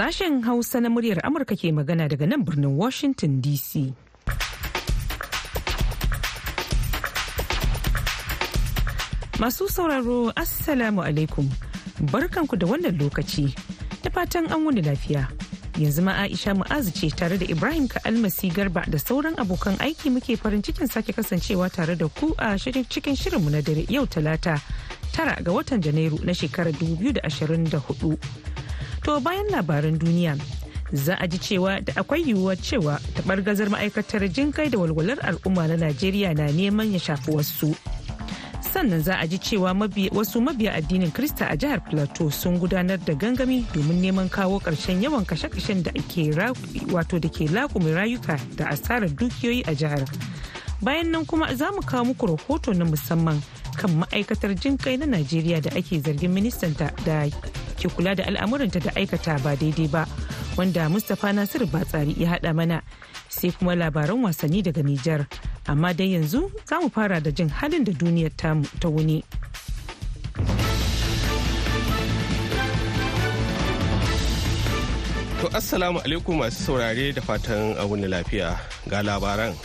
Sashen Hausa na muryar Amurka ke magana daga nan birnin Washington DC. Masu sauraro Assalamu alaikum. Barkanku da wannan lokaci. Da fatan an wani lafiya. Yanzu ma Aisha Mu'azu ce tare da Ibrahim Ka'almasi Garba da sauran abokan aiki muke farin cikin sake kasancewa tare da ku a cikin shirinmu na dare yau talata tara ga watan Janairu na shekarar 2024. To bayan labaran duniya za a ji cewa da akwai yiwuwar cewa taɓargazar ma'aikatar jinkai da walwalar al'umma na Najeriya na neman ya shafi wasu. sannan za a ji cewa wasu mabiya addinin krista a jihar plateau sun gudanar da gangami domin neman kawo ƙarshen yawan kashe-kashen da ke wato da ke lakumin rayuka da asarar dukiyoyi a jihar bayan nan kuma za mu kawo muku rahoto na musamman kan ma'aikatar jin kai na najeriya da ake zargin ministanta da ke kula da al'amuranta da aikata ba daidai ba wanda mustapha nasiru batsari ya haɗa mana sai kuma labaran wasanni daga nijar amma dai yanzu za mu fara da jin halin da duniyar ta wuni. To assalamu alaikum masu saurare da fatan wuni lafiya ga labaran.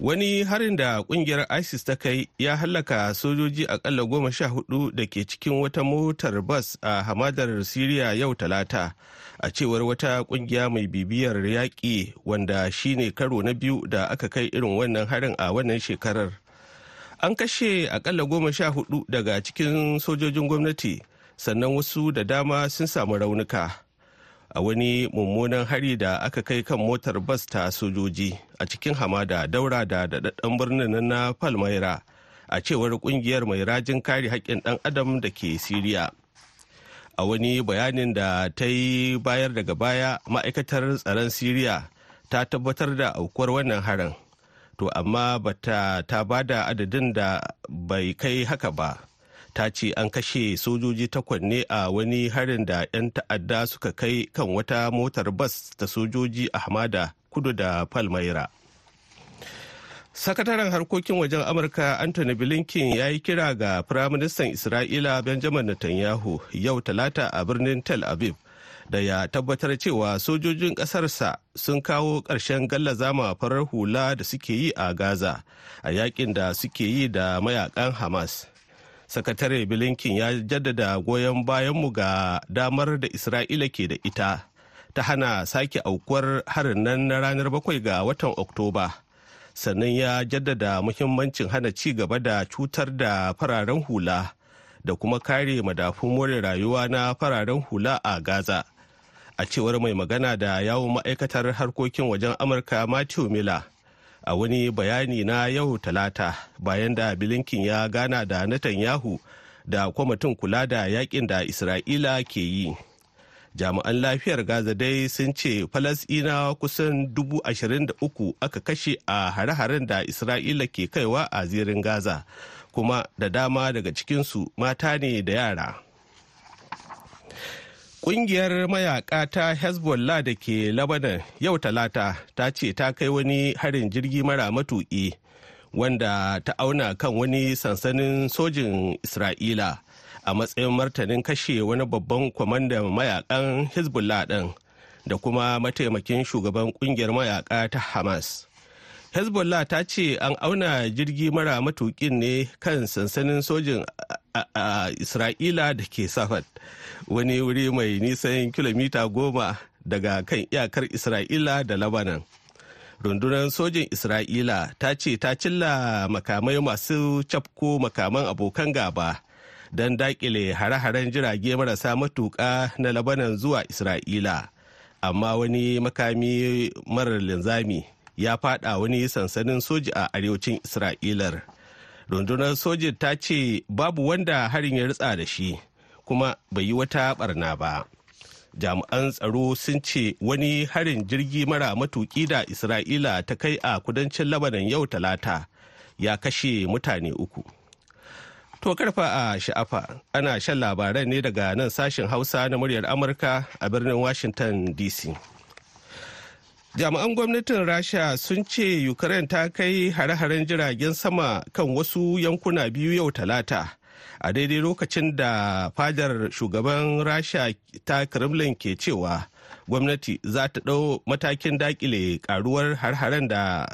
Wani harin da ƙungiyar ISIS ta kai ya hallaka sojoji akalla goma sha huɗu da ke cikin wata motar bas a hamadar Siriya yau talata. a cewar wata ƙungiya mai bibiyar yaƙi wanda shine karo na biyu da aka kai irin wannan harin a wannan shekarar an kashe akalla goma sha huɗu daga cikin sojojin gwamnati sannan wasu da dama sun samu raunuka a wani mummunan hari da aka kai kan motar bas ta sojoji a cikin hamada daura da daɗaɗɗen birnin na palmaira a cewar ƙungiyar mai rajin kare haƙƙin ɗan adam da ke siriya. A wani bayanin da ta yi bayar daga baya ma'aikatar tsaron siriya ta tabbatar da aukuwar wannan harin. To amma bata ta ba da adadin da bai kai haka ba. Ta ce an kashe sojoji takwas ne a wani harin da 'yan ta'adda suka kai kan wata motar bas ta sojoji a hamada kudu da palmaira. Sakataren harkokin wajen amurka anthony blinken ya yi kira ga firaministan isra'ila benjamin netanyahu yau talata a birnin tel aviv da ya tabbatar cewa sojojin ƙasarsa sun kawo ƙarshen gallazama farar hula da suke yi a gaza a yaƙin da suke yi da mayaƙan hamas. Sakatare blinken ya jaddada goyon bayanmu ga damar da isra'ila ke da ita ta hana sake aukuwar harin nan na ranar bakwai ga watan oktoba. Sannan ya jaddada muhimmancin hana ci gaba da cutar da fararen hula da kuma kare madafun more rayuwa na fararen hula a gaza. A cewar mai magana da yawon ma'aikatar harkokin wajen amurka matthew miller a wani bayani na yau talata bayan da bilinkin ya gana da netanyahu da kwamitin kula da yaƙin da isra'ila ke yi. Jami'an lafiyar gaza dai sun ce falasina kusan dubu ashirin da uku aka kashe a hare-haren da isra'ila ke kaiwa a zirin gaza kuma da dama daga cikinsu mata ne da yara. Ƙungiyar mayaka ta Hezbollah da ke Lebanon yau talata ta ce ta kai wani harin jirgi mara matuƙi wanda ta auna kan wani sansanin sojin Isra'ila a matsayin martanin kashe wani babban kwamandan mayaƙan hezbollah ɗin da kuma mataimakin shugaban ƙungiyar mayaka ta hamas. Hezbollah ta ce an auna jirgi mara matukin ne kan sansanin sojin a isra'ila da ke safad wani wuri mai nisan kilomita goma daga kan iyakar isra'ila da labanan. Rundunar sojin isra'ila ta ce ta cilla makamai masu cafko makaman abokan gaba don daƙile hare-haren jirage marasa matuƙa na labanan zuwa isra'ila amma wani makami marar linzami ya fada wani sansanin soji a arewacin isra'ilar. Rundunar sojin ta ce babu wanda harin ya ritsa da shi kuma bai yi wata barna ba. Jami'an tsaro sun ce wani harin jirgi mara matuki da isra'ila ta kai a kudancin labanan yau talata ya kashe mutane uku. To karfa a sha'afa ana shan labaran ne daga nan sashen Hausa na muryar Amurka a birnin Washington DC. Jami'an gwamnatin Rasha sun ce Ukraine ta kai hare-haren jiragen sama kan wasu yankuna biyu yau talata. A daidai lokacin da fadar shugaban Rasha ta Kremlin ke cewa gwamnati za ta ɗau matakin daƙile karuwar har-haren da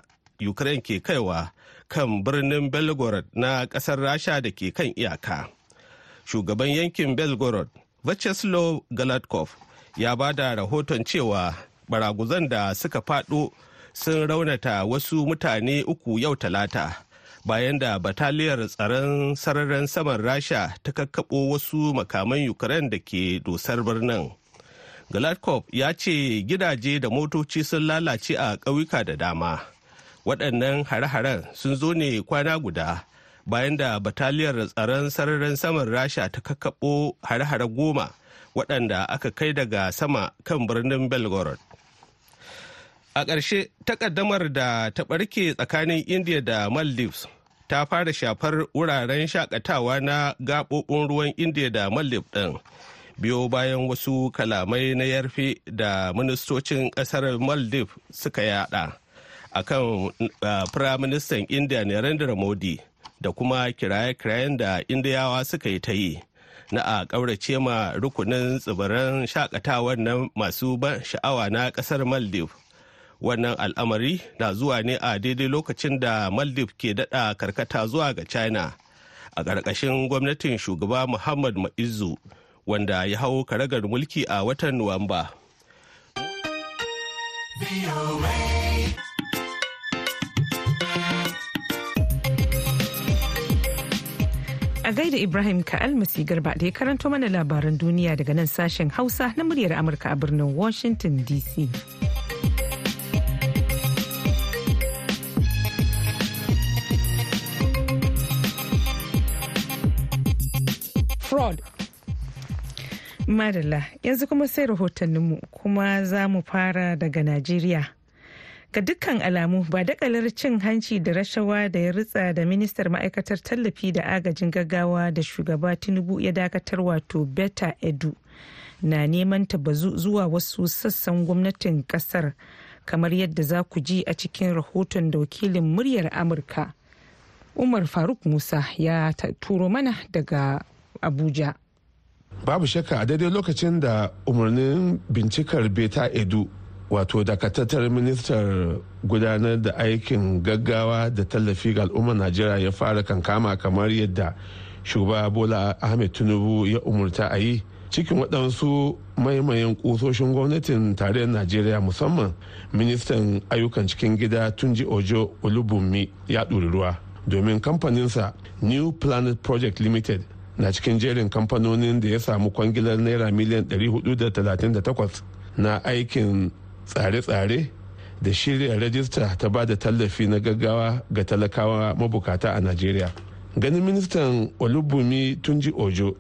ukraine ke kaiwa kan birnin belgorod na ƙasar rasha da ke kan iyaka shugaban yankin belgorod vyacheslav galatkov ya ba da rahoton cewa baraguzan da suka faɗo sun raunata wasu mutane uku yau talata bayan da bataliyar tsaron sararin saman rasha ta kakkaɓo wasu makaman ukraine da ke dosar birnin. Galatkov ya ce gidaje da motoci sun lalace a ƙauyuka da dama. Waɗannan hare-haren sun zo ne kwana guda bayan da bataliyar tsaron sararin saman rasha ta kakkaɓo hare-hare goma waɗanda aka kai daga sama kan birnin belgorod. A ƙarshe takaddamar da ta ɓarke tsakanin india da maldives ta fara shafar wuraren shaƙatawa na gaɓoɓin ruwan india da maldives ɗin biyo bayan wasu kalamai na yarfe da ministocin ƙasar maldives suka yada akan firaministan india narendra modi da kuma kiraye-kirayen da indiyawa suka yi ta yi na a ƙaurace ma rukunin tsibiran shakatawar na masu ban sha'awa na ƙasar maldives. Wannan al'amari na zuwa ne a daidai lokacin da maldives ke daɗa karkata zuwa ga china a ƙarƙashin gwamnatin shugaba muhammad ma'izu wanda ya hau karagar mulki a watan nuwamba. A gaida Ibrahim Ka'almasi Garba da ya karanto mana labaran duniya daga nan sashen Hausa na muryar Amurka a birnin Washington DC. Fraud. Madalla yanzu kuma sai rahotanninmu kuma za mu fara daga Najeriya. ga dukkan alamu ba dakalar cin hanci da rashawa da ya ritsa da ministar ma'aikatar tallafi da agajin gaggawa da shugaba tinubu ya dakatar wato beta edu na neman ta bazu zuwa wasu sassan gwamnatin ƙasar kamar yadda za ku ji a cikin rahoton da wakilin muryar amurka umar faruk musa ya turo mana daga abuja. Babu shakka a daidai lokacin da umarnin bincikar beta edu wato dakatattar ministar gudanar da aikin gaggawa da tallafi ga al'ummar najeriya ya fara kankama kamar yadda shugaba bola ahmed tinubu ya umurta a yi cikin waɗansu maimayin kusoshin gwamnatin tarayyar najeriya musamman ministan ayyukan cikin gida tunji ojo olubunmi ya ɗuri ruwa. Domin kamfaninsa new planet project limited na cikin jerin kamfanonin da ya samu kwangilar naira miliyan 438 na aikin tsare-tsare da shirya rajista ta ba da tallafi na gaggawa ga talakawa mabukata a najeriya. Ganin ministan olubumi tunji ojo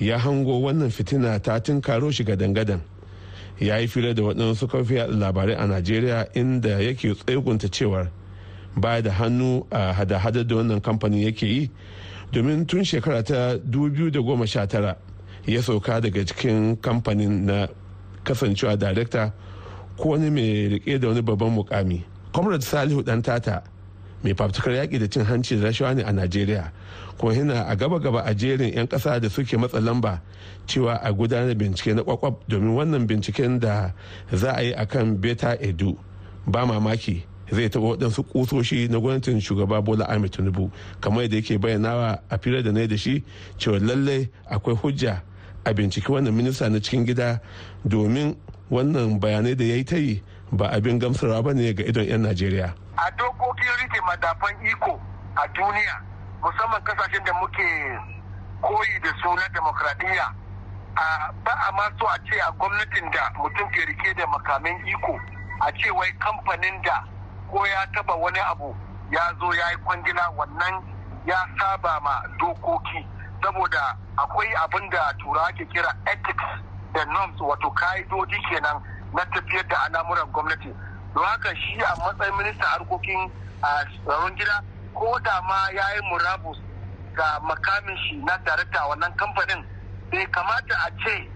ya hango wannan fitina ta karo shi gadan-gadan. Ya yi fira da waɗansu kafiya labarai a najeriya inda yake tsegunta cewar ba da hannu a hada-hada da wannan kamfanin yake yi domin tun shekara ta 2019 ya sauka daga cikin kamfanin na kasancewa darekta ko wani mai riƙe da wani babban mukami. Comrade salihu dan tata mai fafutukar yaƙi da cin hanci da rashawa ne a najeriya ko yana a gaba-gaba a jerin 'yan ƙasa da suke matsa lamba cewa a gudanar bincike na kwakwab domin wannan binciken da za a yi akan beta edu. Ba mamaki zai taɓa waɗansu ƙusoshi na gwamnatin shugaba bola ahmed tinubu. Kamar yadda yake bayyanawa a firar da na da shi cewa lallai akwai hujja a binciki wannan minista na cikin gida domin wannan bayanai da ya yi ta yi ba abin gamsarwa ba ne ga idon 'yan najeriya. A dokokin riƙe madafan iko a duniya musamman ƙasashen da muke koyi da su na demokradiyya ba a ma so a ce a gwamnatin da mutum ke riƙe da makamin iko a ce wai kamfanin da ko ya taba wani abu ya zo ya yi kwangila wannan ya saba ma dokoki. Saboda akwai abin da turawa ke kira ethics da norms wato ka'idoji kenan na tafiyar da al'amuran gwamnati. Don haka shi a matsayin ministan harkokin tsaron gida ko da ma ya yi murabus ga makamin shi na darakta wannan kamfanin bai kamata a ce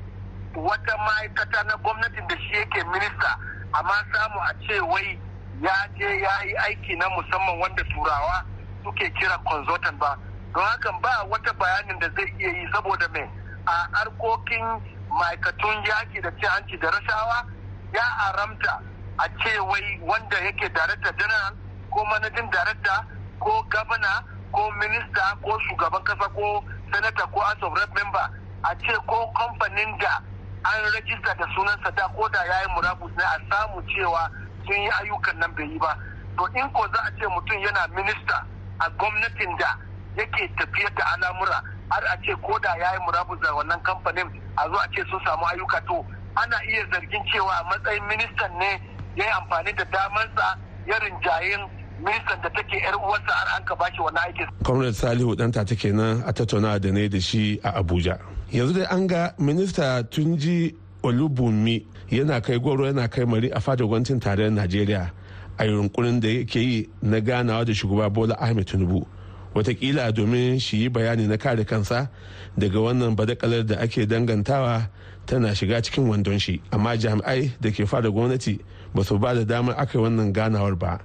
wata ma'aikata na gwamnatin da shi yake minista amma samu a ce wai ya je ya yi aiki na musamman wanda turawa suke kira consultant ba. Don hakan ba wata bayanin da zai iya yi saboda mai a harkokin ma'aikatun yaki da cin hanci da rashawa ya aramta a ce wai wanda yake darakta general ko manajin darakta ko gabana ko minista ko shugaban kasa ko senator ko house of rep member a ce ko kamfanin da an rajista da sunansa da ko da ya yi murabus ne a samu cewa sun yi ayyukan nan bai yi ba to in ko za a ce mutum yana minista a gwamnatin da yake tafiyar da al'amura har a ce ko da ya yi murabus da wannan kamfanin a zo a ce sun samu ayyuka to ana iya zargin cewa a matsayin ministan ne ya yi amfani da damansa ya rinjayen ministan da take yar uwarsa har an ka bashi wani aikin. Comrade Salihu ɗanta ta kenan a tattauna da ne da shi a Abuja. Yanzu dai an ga minista Tunji Olubunmi yana kai goro yana kai mari a fadar gwamnatin tarayyar Najeriya a yunkurin da yake yi na ganawa da shugaba Bola Ahmed Tinubu. Watakila domin shi yi bayani na kare kansa daga wannan badakalar da ake dangantawa tana shiga cikin wandon shi amma jami'ai da ke fada gwamnati ba su ba da damar aka yi wannan ganawar ba.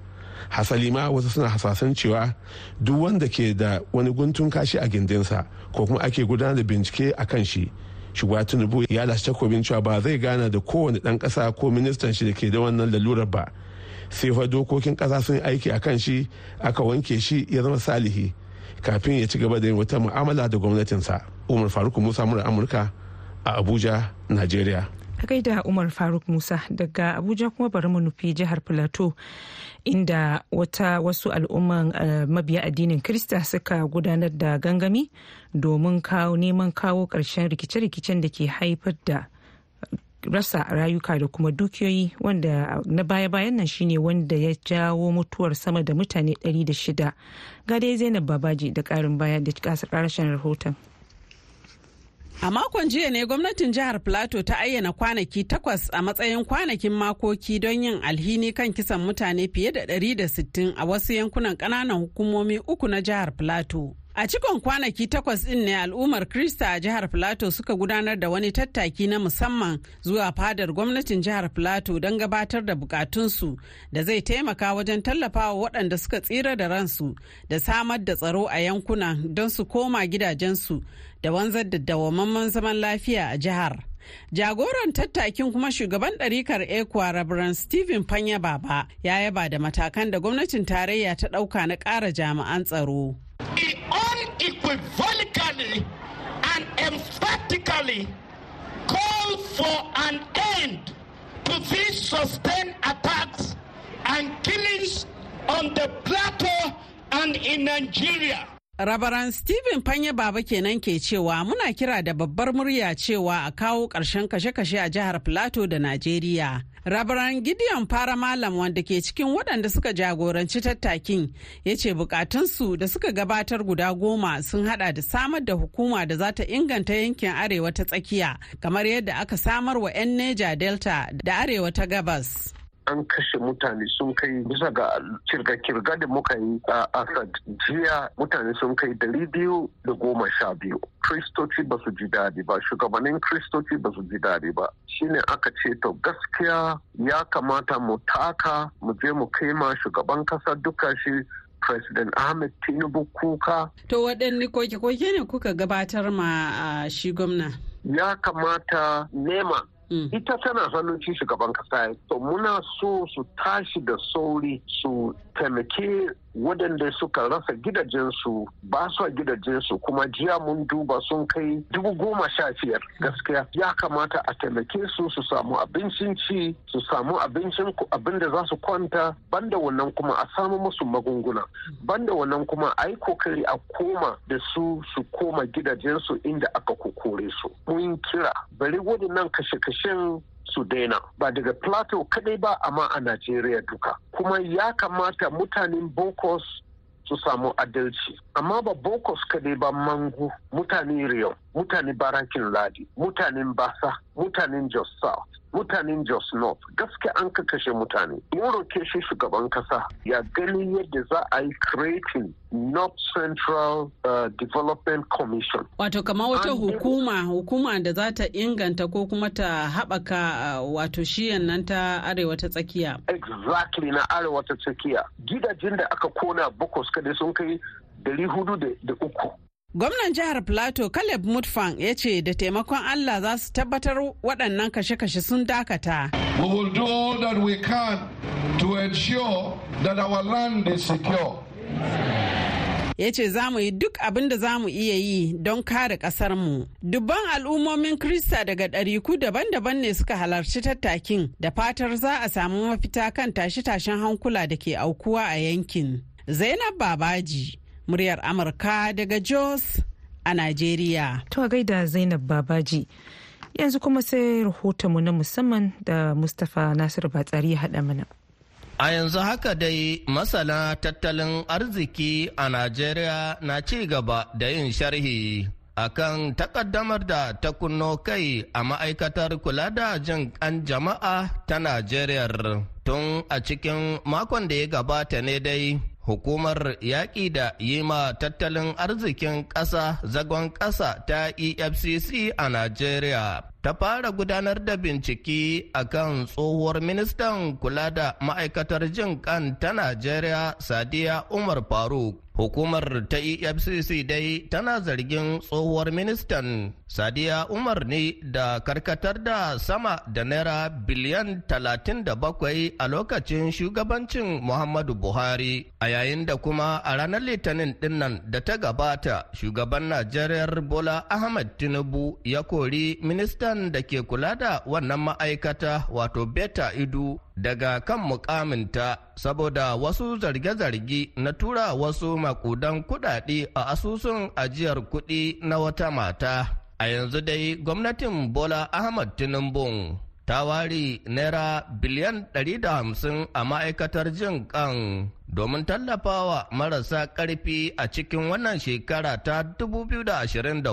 hasali ma wasu suna hasasan cewa duk wanda ke da wani guntun kashi a gindinsa ko kuma ake gudanar da bincike a kan shi shugaba tinubu ya lashe takobin cewa ba zai gana da kowane dan kasa ko ministan shi da ke da wannan lalurar ba. Sai fa dokokin kasa sun aiki a kan shi aka wanke shi ya zama salihi kafin ya ci gaba da yin wata mu'amala da gwamnatinsa. Umar faruk musa mura amurka a abuja nigeria a gaida umar faruk musa daga abuja kuma bari mu nufi jihar plateau inda wata wasu al'umman mabiya addinin krista suka gudanar da gangami domin kawo neman kawo ƙarshen rikice-rikicen da ke haifar da rasa rayuka da kuma dukiyoyi wanda na baya-bayan nan shine wanda ya jawo mutuwar sama da mutane 600 ga dai zainab babaji da ƙarin baya da rahoton. A makon jiya ne gwamnatin jihar Plateau ta ayyana kwanaki takwas a matsayin kwanakin makoki don yin alhini kan kisan mutane fiye da 160 a wasu yankunan ƙananan hukumomi uku na jihar Plateau. A cikon kwanaki takwas ɗin ne al'ummar Krista a jihar Filato suka gudanar da wani tattaki na musamman zuwa fadar gwamnatin jihar Filato don gabatar da bukatunsu da zai taimaka wajen tallafawa waɗanda suka tsira da ransu da samar da tsaro a yankuna don su koma gidajensu da wanzar da dawamamman zaman lafiya a jihar. Jagoran tattakin kuma shugaban ɗarikar Ekwa Rabaran Stephen Fanya Baba ya yaba da matakan da gwamnatin tarayya ta ɗauka na ƙara jami'an tsaro. and emphatically call for an end to these sustained attacks and killings on the plateau and in Nigeria. Rabaran Stephen Fanye Baba kenan ke cewa muna kira da babbar murya cewa a kawo ƙarshen kashe-kashe a jihar Plateau da Najeriya. Rabaran Gideon Fara Malam wanda ke cikin waɗanda suka jagoranci tattakin ya ce bukatunsu da suka gabatar guda goma sun hada da samar da hukuma da za ta inganta yankin arewa ta tsakiya kamar yadda aka samar wa 'yan Neja Delta da arewa ta gabas. An kashe mutane sun kai bisa ga kirga-kirga da muka yi a asad jiya mutane sun kai dari biyu da goma sha biyu kristoci ba su ji daɗi ba shugabannin kristoci ba su ji daɗi ba shine aka ce to gaskiya ya kamata mu taka mu je mu kai ma shugaban kasa duka shi President Ahmed Tinubu kuka. To waɗanne koke-koke ne kuka gabatar ma shi gwamna? Ya kamata nema ita tana hannun ci shugaban kasa to muna so su tashi da sauri su taimake waɗanda suka rasa gidajensu ba su a gidajensu kuma jiya mun duba sun kai dubu goma sha biyar gaskiya. Ya kamata a taimake su su samu abincin ci su samu abincin abin da za su kwanta banda wannan kuma a samu musu magunguna. Banda wannan kuma a yi ƙoƙari a koma da su su koma gidajensu inda aka kokore su. Mun kira bari waɗannan kashe-kashen su daina. Ba daga plateau kadai ba amma a najeriya duka. Kuma ya kamata mutanen bokos su samu adalci. Amma ba bokos kadai ba mangu mutanen rio mutanen barakin ladi mutanen basa mutanen jos south mutanen jos north gaske an ka kashe mutane. Mun roke shi shugaban kasa ya gani yadda za a yi creating north central uh, development commission. Wato kamar wata hukuma hukuma da za ta inganta ko kuma ta haɓaka uh, wato shiyan nan ta arewa ta tsakiya. Exactly na arewa ta tsakiya. Gidajen da aka kona bokos kada sun kai dari huɗu da uku. Gwamnan jihar Plateau Caleb Mutfang ya ce da taimakon Allah za su tabbatar waɗannan kashe-kashe sun dakata. We will do all that we can to ensure that our land is secure. ya ce za mu yi duk abin da za mu iya yi don kare ƙasarmu. Dubban al'ummomin Krista daga ɗariku daban-daban ne suka halarci tattakin da fatar za a samu mafita kan tashe-tashen hankula da ke aukuwa a yankin. Zainab Babaji, muryar Amurka daga Jos a Najeriya. To gaida Zainab Babaji. Yanzu kuma sai rahotonmu na musamman da Mustapha Nasiru Batsari ya haɗa mana. A yanzu haka dai masana tattalin arziki a Najeriya na ci gaba da yin sharhi akan takaddamar da ta kunno kai a ma'aikatar kula da jin kan jama'a ta Najeriya tun a cikin makon da ya gabata ne dai. Hukumar yaƙi da yi ma tattalin arzikin ƙasa zagon ƙasa ta EFCC a Najeriya. Ta fara gudanar da bincike a kan tsohuwar ministan kula da ma'aikatar jin kan ta Najeriya Sadiya Umar Faruk. Hukumar ta EFCC dai tana zargin tsohuwar ministan Sadiya Umar ne da karkatar da sama da naira biliyan 37 a lokacin shugabancin Muhammadu Buhari a yayin da kuma a ranar Litinin ɗin nan da ta gabata shugaban Najeriya Bola Ahmed Tinubu ya kori ministan da ke kula da wannan ma'aikata wato Beta Idu daga kan mukaminta saboda wasu zarge-zarge na tura wasu makudan kudade a asusun ajiyar kuɗi na wata mata. A yanzu dai gwamnatin Bola Ahmad Tinubu ta ware naira biliyan 150 a ma'aikatar jin kan domin tallafawa marasa ƙarfi a cikin wannan shekara ta 2024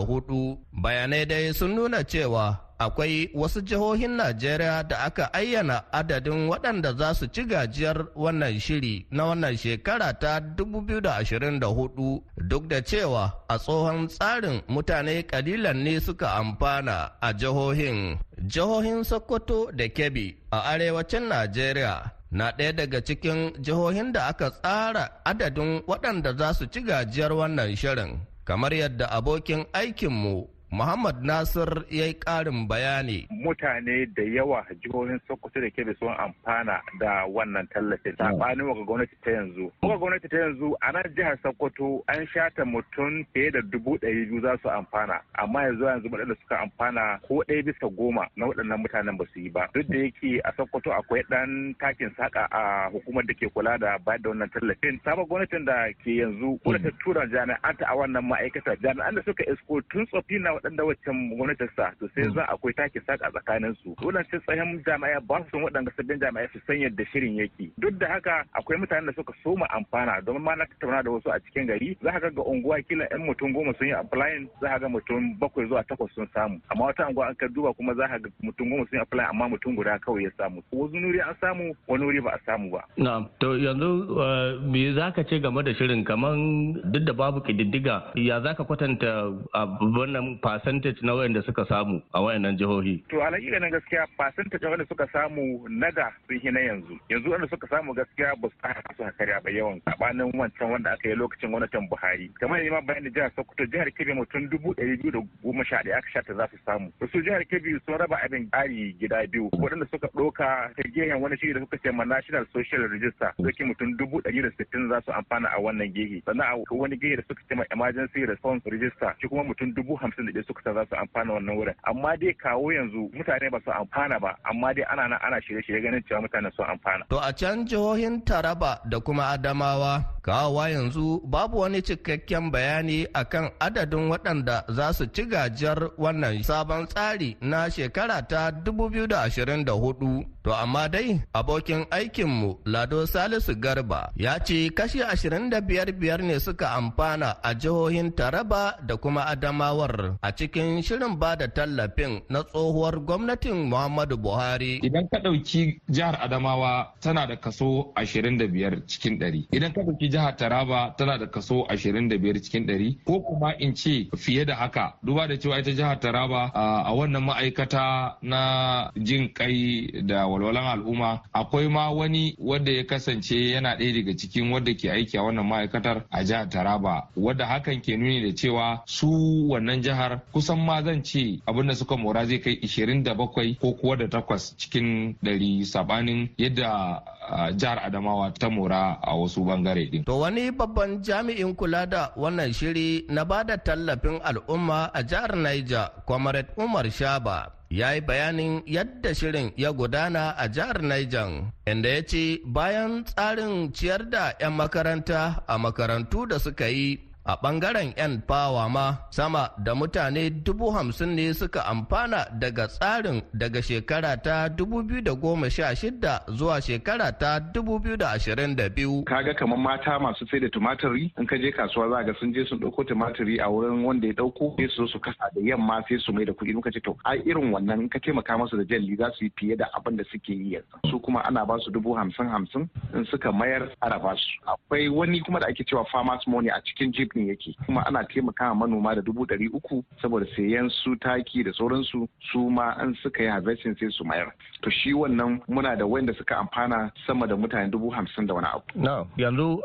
bayanai dai sun nuna cewa akwai wasu jihohin Najeriya da aka ayyana adadin waɗanda za su ci gajiyar wannan shiri na wannan shekara ta 2024 duk da cewa a tsohon tsarin mutane kalilan ne suka amfana a jihohin. Jihohin Sokoto da Kebbi a arewacin Najeriya na ɗaya daga cikin jihohin da aka tsara adadin waɗanda za su ci gajiyar wannan shirin kamar yadda abokin aikinmu Muhammad Nasir ya yi ƙarin bayani. Mutane da yawa jihohin Sokoto da Kebbi sun amfana da wannan tallafin. Saɓanin waƙa gwamnati ta yanzu. Waka gwamnati ta yanzu a nan jihar Sokoto an shata mutum fiye da dubu ɗari biyu za su amfana. Amma yanzu yanzu waɗanda suka amfana ko ɗaya bisa goma na waɗannan mutanen ba su yi ba. Duk da yake a Sokoto akwai ɗan takin saƙa a hukumar da ke kula da bayar da wannan tallafin. Sabon gwamnatin da ke yanzu ta tura jami'an ta a wannan ma'aikata. Jami'an da suka isko tun tsofi na waɗanda waccan gwamnatin sa to sai za akwai take saka tsakanin su wadancan tsayin jami'ai ba su son waɗanda sabbin jami'ai su san yadda shirin yake. Duk da haka akwai mutanen da suka soma amfana domin ma na tattauna da wasu a cikin gari za ka ga unguwa kila yan mutum goma sun yi applying za ka ga mutum bakwai zuwa takwas sun samu. Amma wata unguwa an ka duba kuma za ka ga mutum goma sun yi applying amma mutum guda kawai ya samu. Wasu nuri an samu wani wuri ba a samu ba. na'am. To yanzu me za ka ce game da shirin? Kamar duk da babu kididdiga ya za ka kwatanta wannan percentage na wayanda suka samu a wayannan jihohi? To alaƙiƙa na gaskiya percentage wanda suka samu na ga sun yi na yanzu. Yanzu wanda suka samu gaskiya ba su haka su hakariya ba yawan sabanin wancan wanda aka yi lokacin gwamnatin Buhari. Kamar yadda ma bayan da jihar Sokoto jihar Kebbi mutum dubu ɗari biyu da goma sha ɗaya aka shata za su samu. Wasu jihar Kebbi sun raba abin ƙari gida biyu. Waɗanda suka ɗauka ta gehen wani shiri da suka ce ma National Social Register. Doki mutum dubu ɗari da sittin za su amfana a wannan gehe. Sannan a wani gehe da suka ce ma Emergency Response Register. Shi kuma mutum dubu hamsin da ɗaya suka sa za su amfana wannan wurin. Amma dai kawo yanzu mutane ba su amfana ba amma dai ana nan ana shirye-shirye ganin cewa mutane sun amfana. To a can jihohin Taraba da kuma Adamawa kawowa yanzu babu wani cikakken bayani akan adadin waɗanda za su ci gajiyar wannan sabon tsari na shekara ta 2024 to amma dai abokin aikinmu Lado Salisu Garba ya ce kashi 25 biyar ne suka amfana a jihohin Taraba da kuma Adamawar. A cikin shirin ba da tallafin na tsohuwar gwamnatin Muhammadu Buhari. Idan ka ɗauki jihar Adamawa tana da kaso 25 cikin 100. Idan ka ɗauki jihar taraba tana da kaso 25 cikin 100 ko kuma in ce fiye da haka duba da cewa ita jihar taraba a wannan ma'aikata na jin kai da walwalan al'umma akwai ma wani wanda ya kasance yana ɗaya daga cikin wadda ke aiki a wannan ma'aikatar a jihar taraba wadda hakan ke nuni da cewa su wannan jihar kusan ma zan ce abin da suka mora zai kai 27 ko kuwa da takwas cikin ɗari sabanin yadda jihar adamawa ta mora a wasu ɓangare din. To wani babban jami'in kula da wannan shiri na ba da tallafin al'umma a jihar Niger, Comrade Umar Shaba, ya yi bayanin yadda shirin ya gudana a jihar Niger, inda ya ce bayan tsarin ciyar da 'yan makaranta a makarantu da suka yi a ɓangaren 'yan fawa ma sama da mutane dubu hamsin ne suka amfana daga tsarin daga shekara ta 2016 zuwa shekara ta 2022 kaga kamar mata masu sai da tumatiri in ka je kasuwa za ga sun je sun ɗauko tumatiri a wurin wanda ya ɗauko sai su su kasa da yamma sai su mai da kuɗi. Muka ce to ai irin wannan in ka taimaka masu da jalli za su yi fiye da abin da suke yi yanzu. Su kuma ana ba su dubu hamsin hamsin in suka mayar ba su. Akwai wani kuma da ake cewa farmers money a cikin jeep ne yake. Kuma ana taimakawa manoma da dubu ɗari uku saboda sayan su taki da sauransu su ma an suka yi harvesting sai su mayar. To shi wannan muna da wanda suka amfana sama da mutane dubu hamsin da wani abu. na yanzu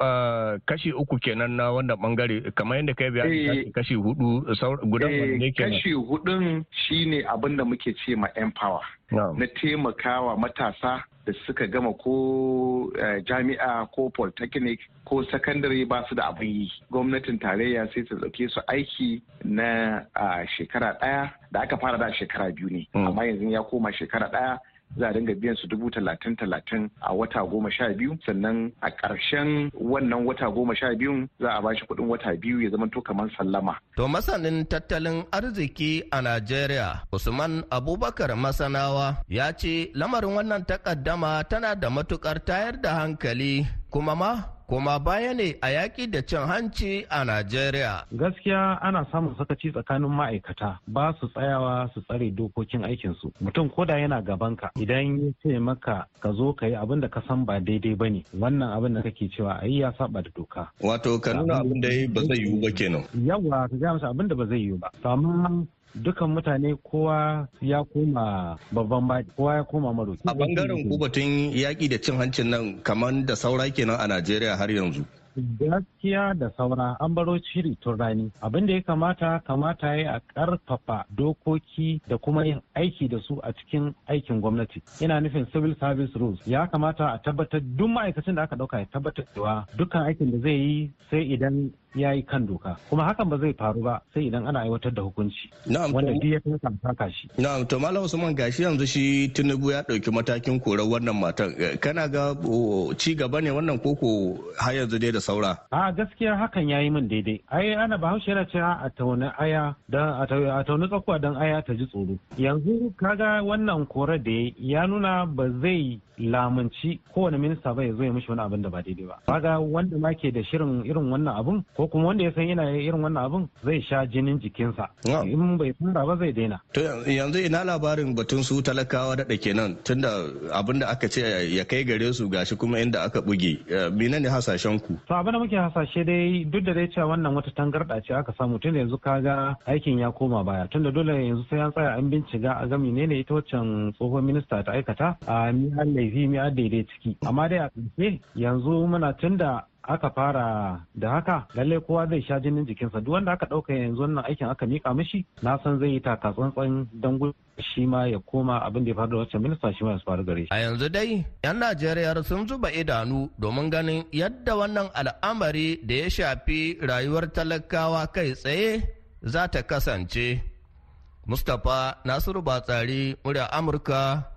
kashi uku kenan na wannan ɓangare kamar yadda kai biya kashi huɗu gudan ne kenan? kashi hudun shine abin da muke ce ma empower. Na taimakawa matasa da suka gama ko jami'a ko polytechnic ko sakandare ba su da abin yi. Gwamnatin tarayya sai ta ɗauke su aiki na shekara ɗaya da aka fara da shekara biyu ne. Amma yanzu ya koma shekara ɗaya za a dinga biyan su dubu talatin talatin a wata goma sha biyu sannan a ƙarshen wannan wata goma sha biyun za a bashi kuɗin wata biyu ya zama to kamar sallama. To masanin tattalin arziki a Najeriya Usman Abubakar Masanawa ya ce lamarin wannan takaddama tana da matuƙar tayar da hankali kuma ma kuma baya ne a yaƙi da cin hanci a Najeriya. Gaskiya ana samun sakaci tsakanin ma'aikata ba su tsayawa su tsare dokokin aikinsu. Mutum koda yana gabanka idan ya ce maka ka zo ka yi abin da ka san ba daidai ba ne wannan abin da kake cewa a yi ya saba da doka. Wato ka nuna abin da ba zai yiwu ba kenan. Yawwa ka gaya masa abin da ba zai yiwu ba. Amma dukan mutane kowa ya koma babban baki kowa ya koma maroki. A ɓangaren ku batun yaƙi da cin hancin nan kamar da saura kenan a Najeriya har yanzu. gaskiya da saura an baro shiri tun rani abin da ya kamata kamata ya a ƙarfafa dokoki da kuma yin aiki da su a cikin aikin gwamnati ina nufin civil service rules ya kamata a tabbatar duk ma'aikacin da aka ɗauka ya tabbatar cewa dukkan aikin da zai yi sai idan ya yi kan doka. Kuma hakan ba zai faru ba sai idan ana aiwatar da hukunci. Wanda duk ya kai saka shi. Na'am to malam usman gashi yanzu shi tinubu ya ɗauki matakin korar wannan matan. Kana ga ci gaba ne wannan koko har yanzu dai da saura? A gaskiya hakan yayi min daidai. Ai ana bahaushe yana cewa a tauna aya dan a tauna tsakuwa dan aya ta ji tsoro. Yanzu kaga wannan korar da ya nuna ba zai lamunci kowane minista ba ya zo ya mishi wani abin da ba daidai ba. Kaga wanda ma ke da shirin irin wannan abun ko kuma wanda ya san yana irin wannan abun zai sha jinin jikinsa. In bai fara ba zai daina. To yanzu ina labarin batun su talakawa daɗa kenan tunda abin da aka ce ya kai gare su gashi kuma inda aka buge. Mene ne hasashen ku? To abin da muke hasashe dai duk da dai cewa wannan wata tangarɗa ce aka samu tunda yanzu kaga aikin ya koma baya. Tunda dole yanzu sai an tsaya an bincika a ga menene ita waccan tsohon minista ta aikata. A mi laifi mi a daidai ciki. Amma dai a yanzu muna tunda aka fara da haka lalle kowa zai sha jinin jikinsa duk wanda aka ɗauka yanzu wannan aikin aka mika mishi na san zai yi taka tsantsan don shi ma ya koma abin da ya faru da wacce minista shi ma ya faru gare shi. A yanzu dai 'yan Najeriya sun zuba idanu domin ganin yadda wannan al'amari da ya shafi rayuwar talakawa kai tsaye za ta kasance. Mustapha Nasiru Batsari, murya Amurka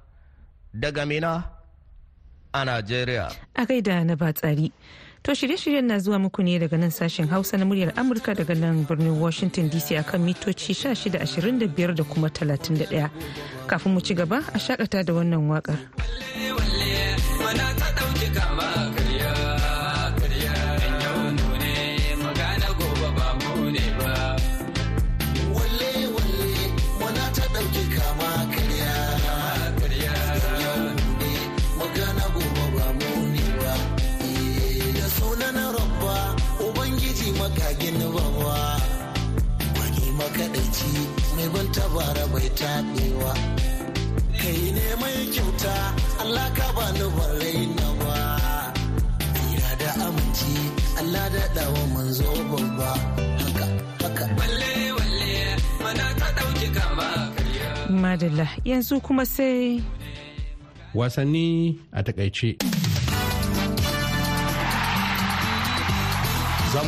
daga Mina a Najeriya. A gaida na Batsari. To shirye-shiryen na zuwa muku ne daga nan sashen Hausa na muryar Amurka daga nan birnin Washington DC akan mitoci 1625 da kuma 31. Kafin mu ci gaba a shakata da wannan waƙar. Mai ban tabara bai taɓewa. Kai ne mai kyauta Allah ka bani ban rainawa. Ira da aminci Allah da dawo manzo babba. Haka haka. Walle walle mana ta ɗauki kama madalla yanzu kuma sai wasanni a taƙaice.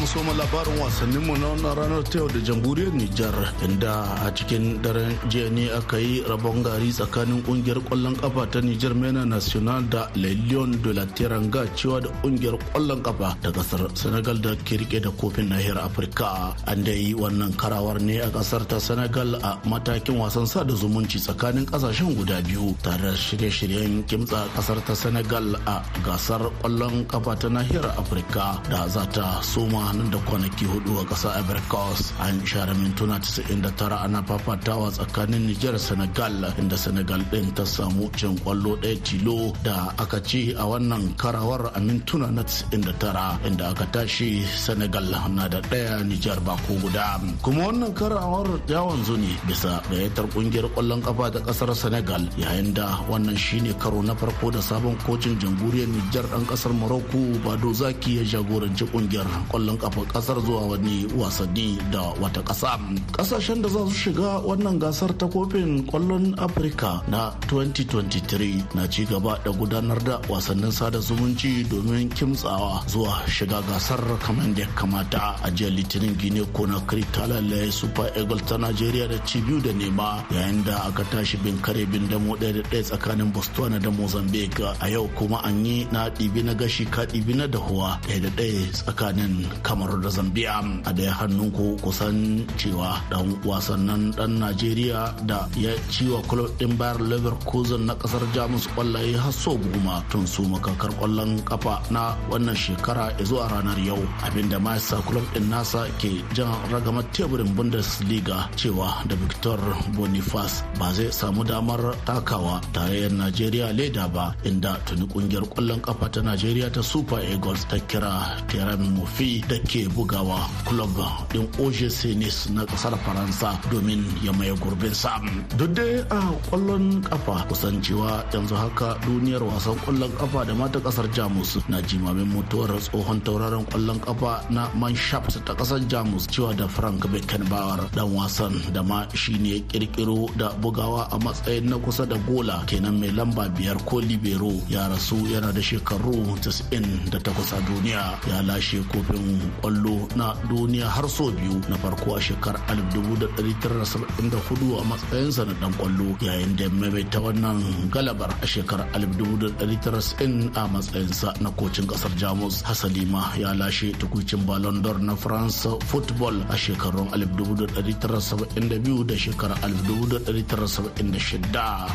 Mu soma labarin wasannin mu na wannan ranar ta yau da jamhuriyar Nijar inda a cikin daren jiya ne aka yi rabon gari tsakanin ƙungiyar ƙwallon kafa ta Nijar Mena National da Le Lion de la Teranga cewa da ƙungiyar ƙwallon kafa ta ƙasar Senegal da ke riƙe da kofin nahiyar Afirka. An da yi wannan karawar ne a ƙasar ta Senegal a matakin wasan sada zumunci tsakanin ƙasashen guda biyu tare da shirye-shiryen kimtsa ƙasar ta Senegal a gasar ƙwallon kafa ta nahiyar Afirka da za ta so koma nan da kwanaki huɗu a ƙasa Ivory Coast. An share mintuna 99 ana fafatawa tsakanin Nijar Senegal inda Senegal ɗin ta samu cin ƙwallo ɗaya tilo da aka ci a wannan karawar a mintuna na 99 inda aka tashi Senegal na da ɗaya Nijar ba ko guda. Kuma wannan karawar ya wanzu ne bisa gayyatar ƙungiyar ƙwallon kafa ta ƙasar Senegal yayin da wannan shine karo na farko da sabon kocin jamhuriyar Nijar ɗan ƙasar Morocco Bado Zaki ya jagoranci ƙungiyar ƙwallon kafa ƙasar zuwa wani wasanni da wata kasa. Kasashen da za su shiga wannan gasar ta kofin ƙwallon afirka na 2023 na ci gaba da gudanar da wasannin sada zumunci domin kimtsawa zuwa shiga gasar kamar da kamata. A jiya litinin gine conakry ta lalaye super eagles ta nigeria da ci biyu da nema yayin da aka tashi bin kare bin damo ɗaya da ɗaya tsakanin botswana da mozambique. A yau kuma an yi na ɗibi na gashi ka ɗibi na dahuwa ɗaya da ɗaya tsakanin kamar da zambia a ɗaya hannun ku kusan cewa dan wasannin dan najeriya da ya ciwa club din bayar leverkusen na ƙasar jamus kwallaye har so goma tun su makakar ƙwallon kafa na wannan shekara zuwa ranar yau. Abinda ma yasa club din nasa ke jan ragamar teburin bundesliga cewa da victor boniface ba zai samu damar takawa tarayyar najeriya leda ba inda tuni ƙungiyar ƙwallon kafa ta najeriya ta super eagles ta kira teran mufi da ke bugawa club din OGC Nice na ƙasar Faransa domin ya maye gurbin sa. Duk dai a ƙwallon kafa kusan cewa yanzu haka duniyar wasan ƙwallon kafa da mata ƙasar Jamus na jimamin mutuwar tsohon tauraron ƙwallon kafa na Manshaft ta ƙasar Jamus cewa da Frank Beckenbauer. Dan wasan da ma shine kirkiro da bugawa a matsayin na kusa da gola kenan mai lamba biyar ko libero. Ya rasu yana da shekaru 98 a duniya. Ya lashe kofin ƙwallo na duniya har so biyu na farko a shekarar 1974 a matsayinsa na dan ƙwallo yayin da maimaita wannan galabar a shekarar 1990 a matsayinsa na kocin ƙasar jamus. Hasalima ya lashe tukucin ballon d'or na france football a shekarun 1972 da shekarar 1976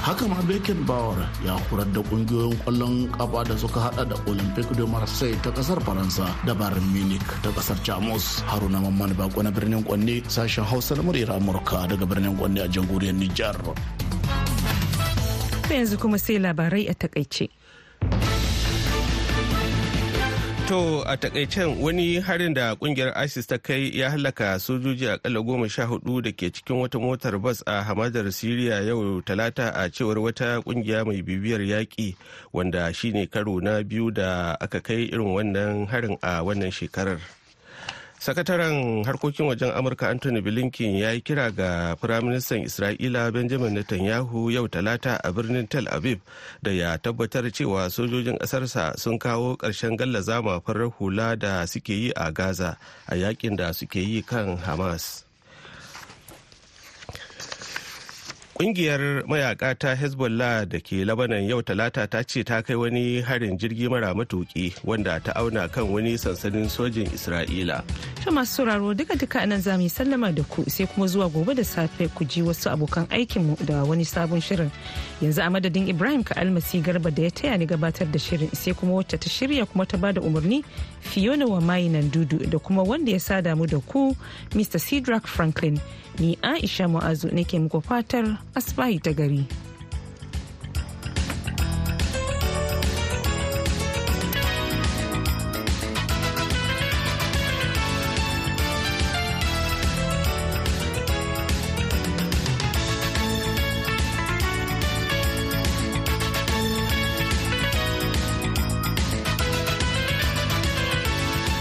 haka ma beckenbauer ya horar da ƙungiyoyin ƙwallon kafa da suka hada da olympique de marseille ta ƙasar faransa da bayern munich. Ta ƙasar jamus haruna mamman bako na birnin kwanne sashen hausa na muryar amurka daga birnin kwanne a jamhuriyar nijar. Yanzu kuma sai labarai a taƙaice. To a takaicen wani harin da ƙungiyar ISIS ta kai ya halaka sojoji akalla goma sha huɗu da ke cikin wata motar bas a hamadar Siriya yau talata a cewar wata ƙungiya mai bibiyar yaƙi wanda shine karo na biyu da aka kai irin wannan harin a wannan shekarar. Sakataren harkokin wajen amurka anthony blinken ya yi kira ga firaministan isra'ila benjamin netanyahu yau talata a birnin tel aviv da ya tabbatar cewa sojojin ƙasarsa sun kawo ƙarshen gallaza farar hula da suke yi a gaza a yaƙin da suke yi kan hamas. Ƙungiyar mayaka ta Hezbollah da ke Labanan yau talata ta ce ta kai wani harin jirgi mara matuki wanda ta auna kan wani sansanin sojin Isra'ila. Ta masu sauraro duka duka a nan za mu sallama da ku sai kuma zuwa gobe da safe ku ji wasu abokan aikinmu da wani sabon shirin. Yanzu a madadin Ibrahim ka almasi garba da ya taya ni gabatar da shirin sai kuma wacce ta shirya kuma ta ba da umarni Fiona wa mayinan dudu da kuma wanda ya sada mu da ku Mr. Cedric Franklin. Ni Aisha Mu'azu nake muku fatar asbahi ta gari.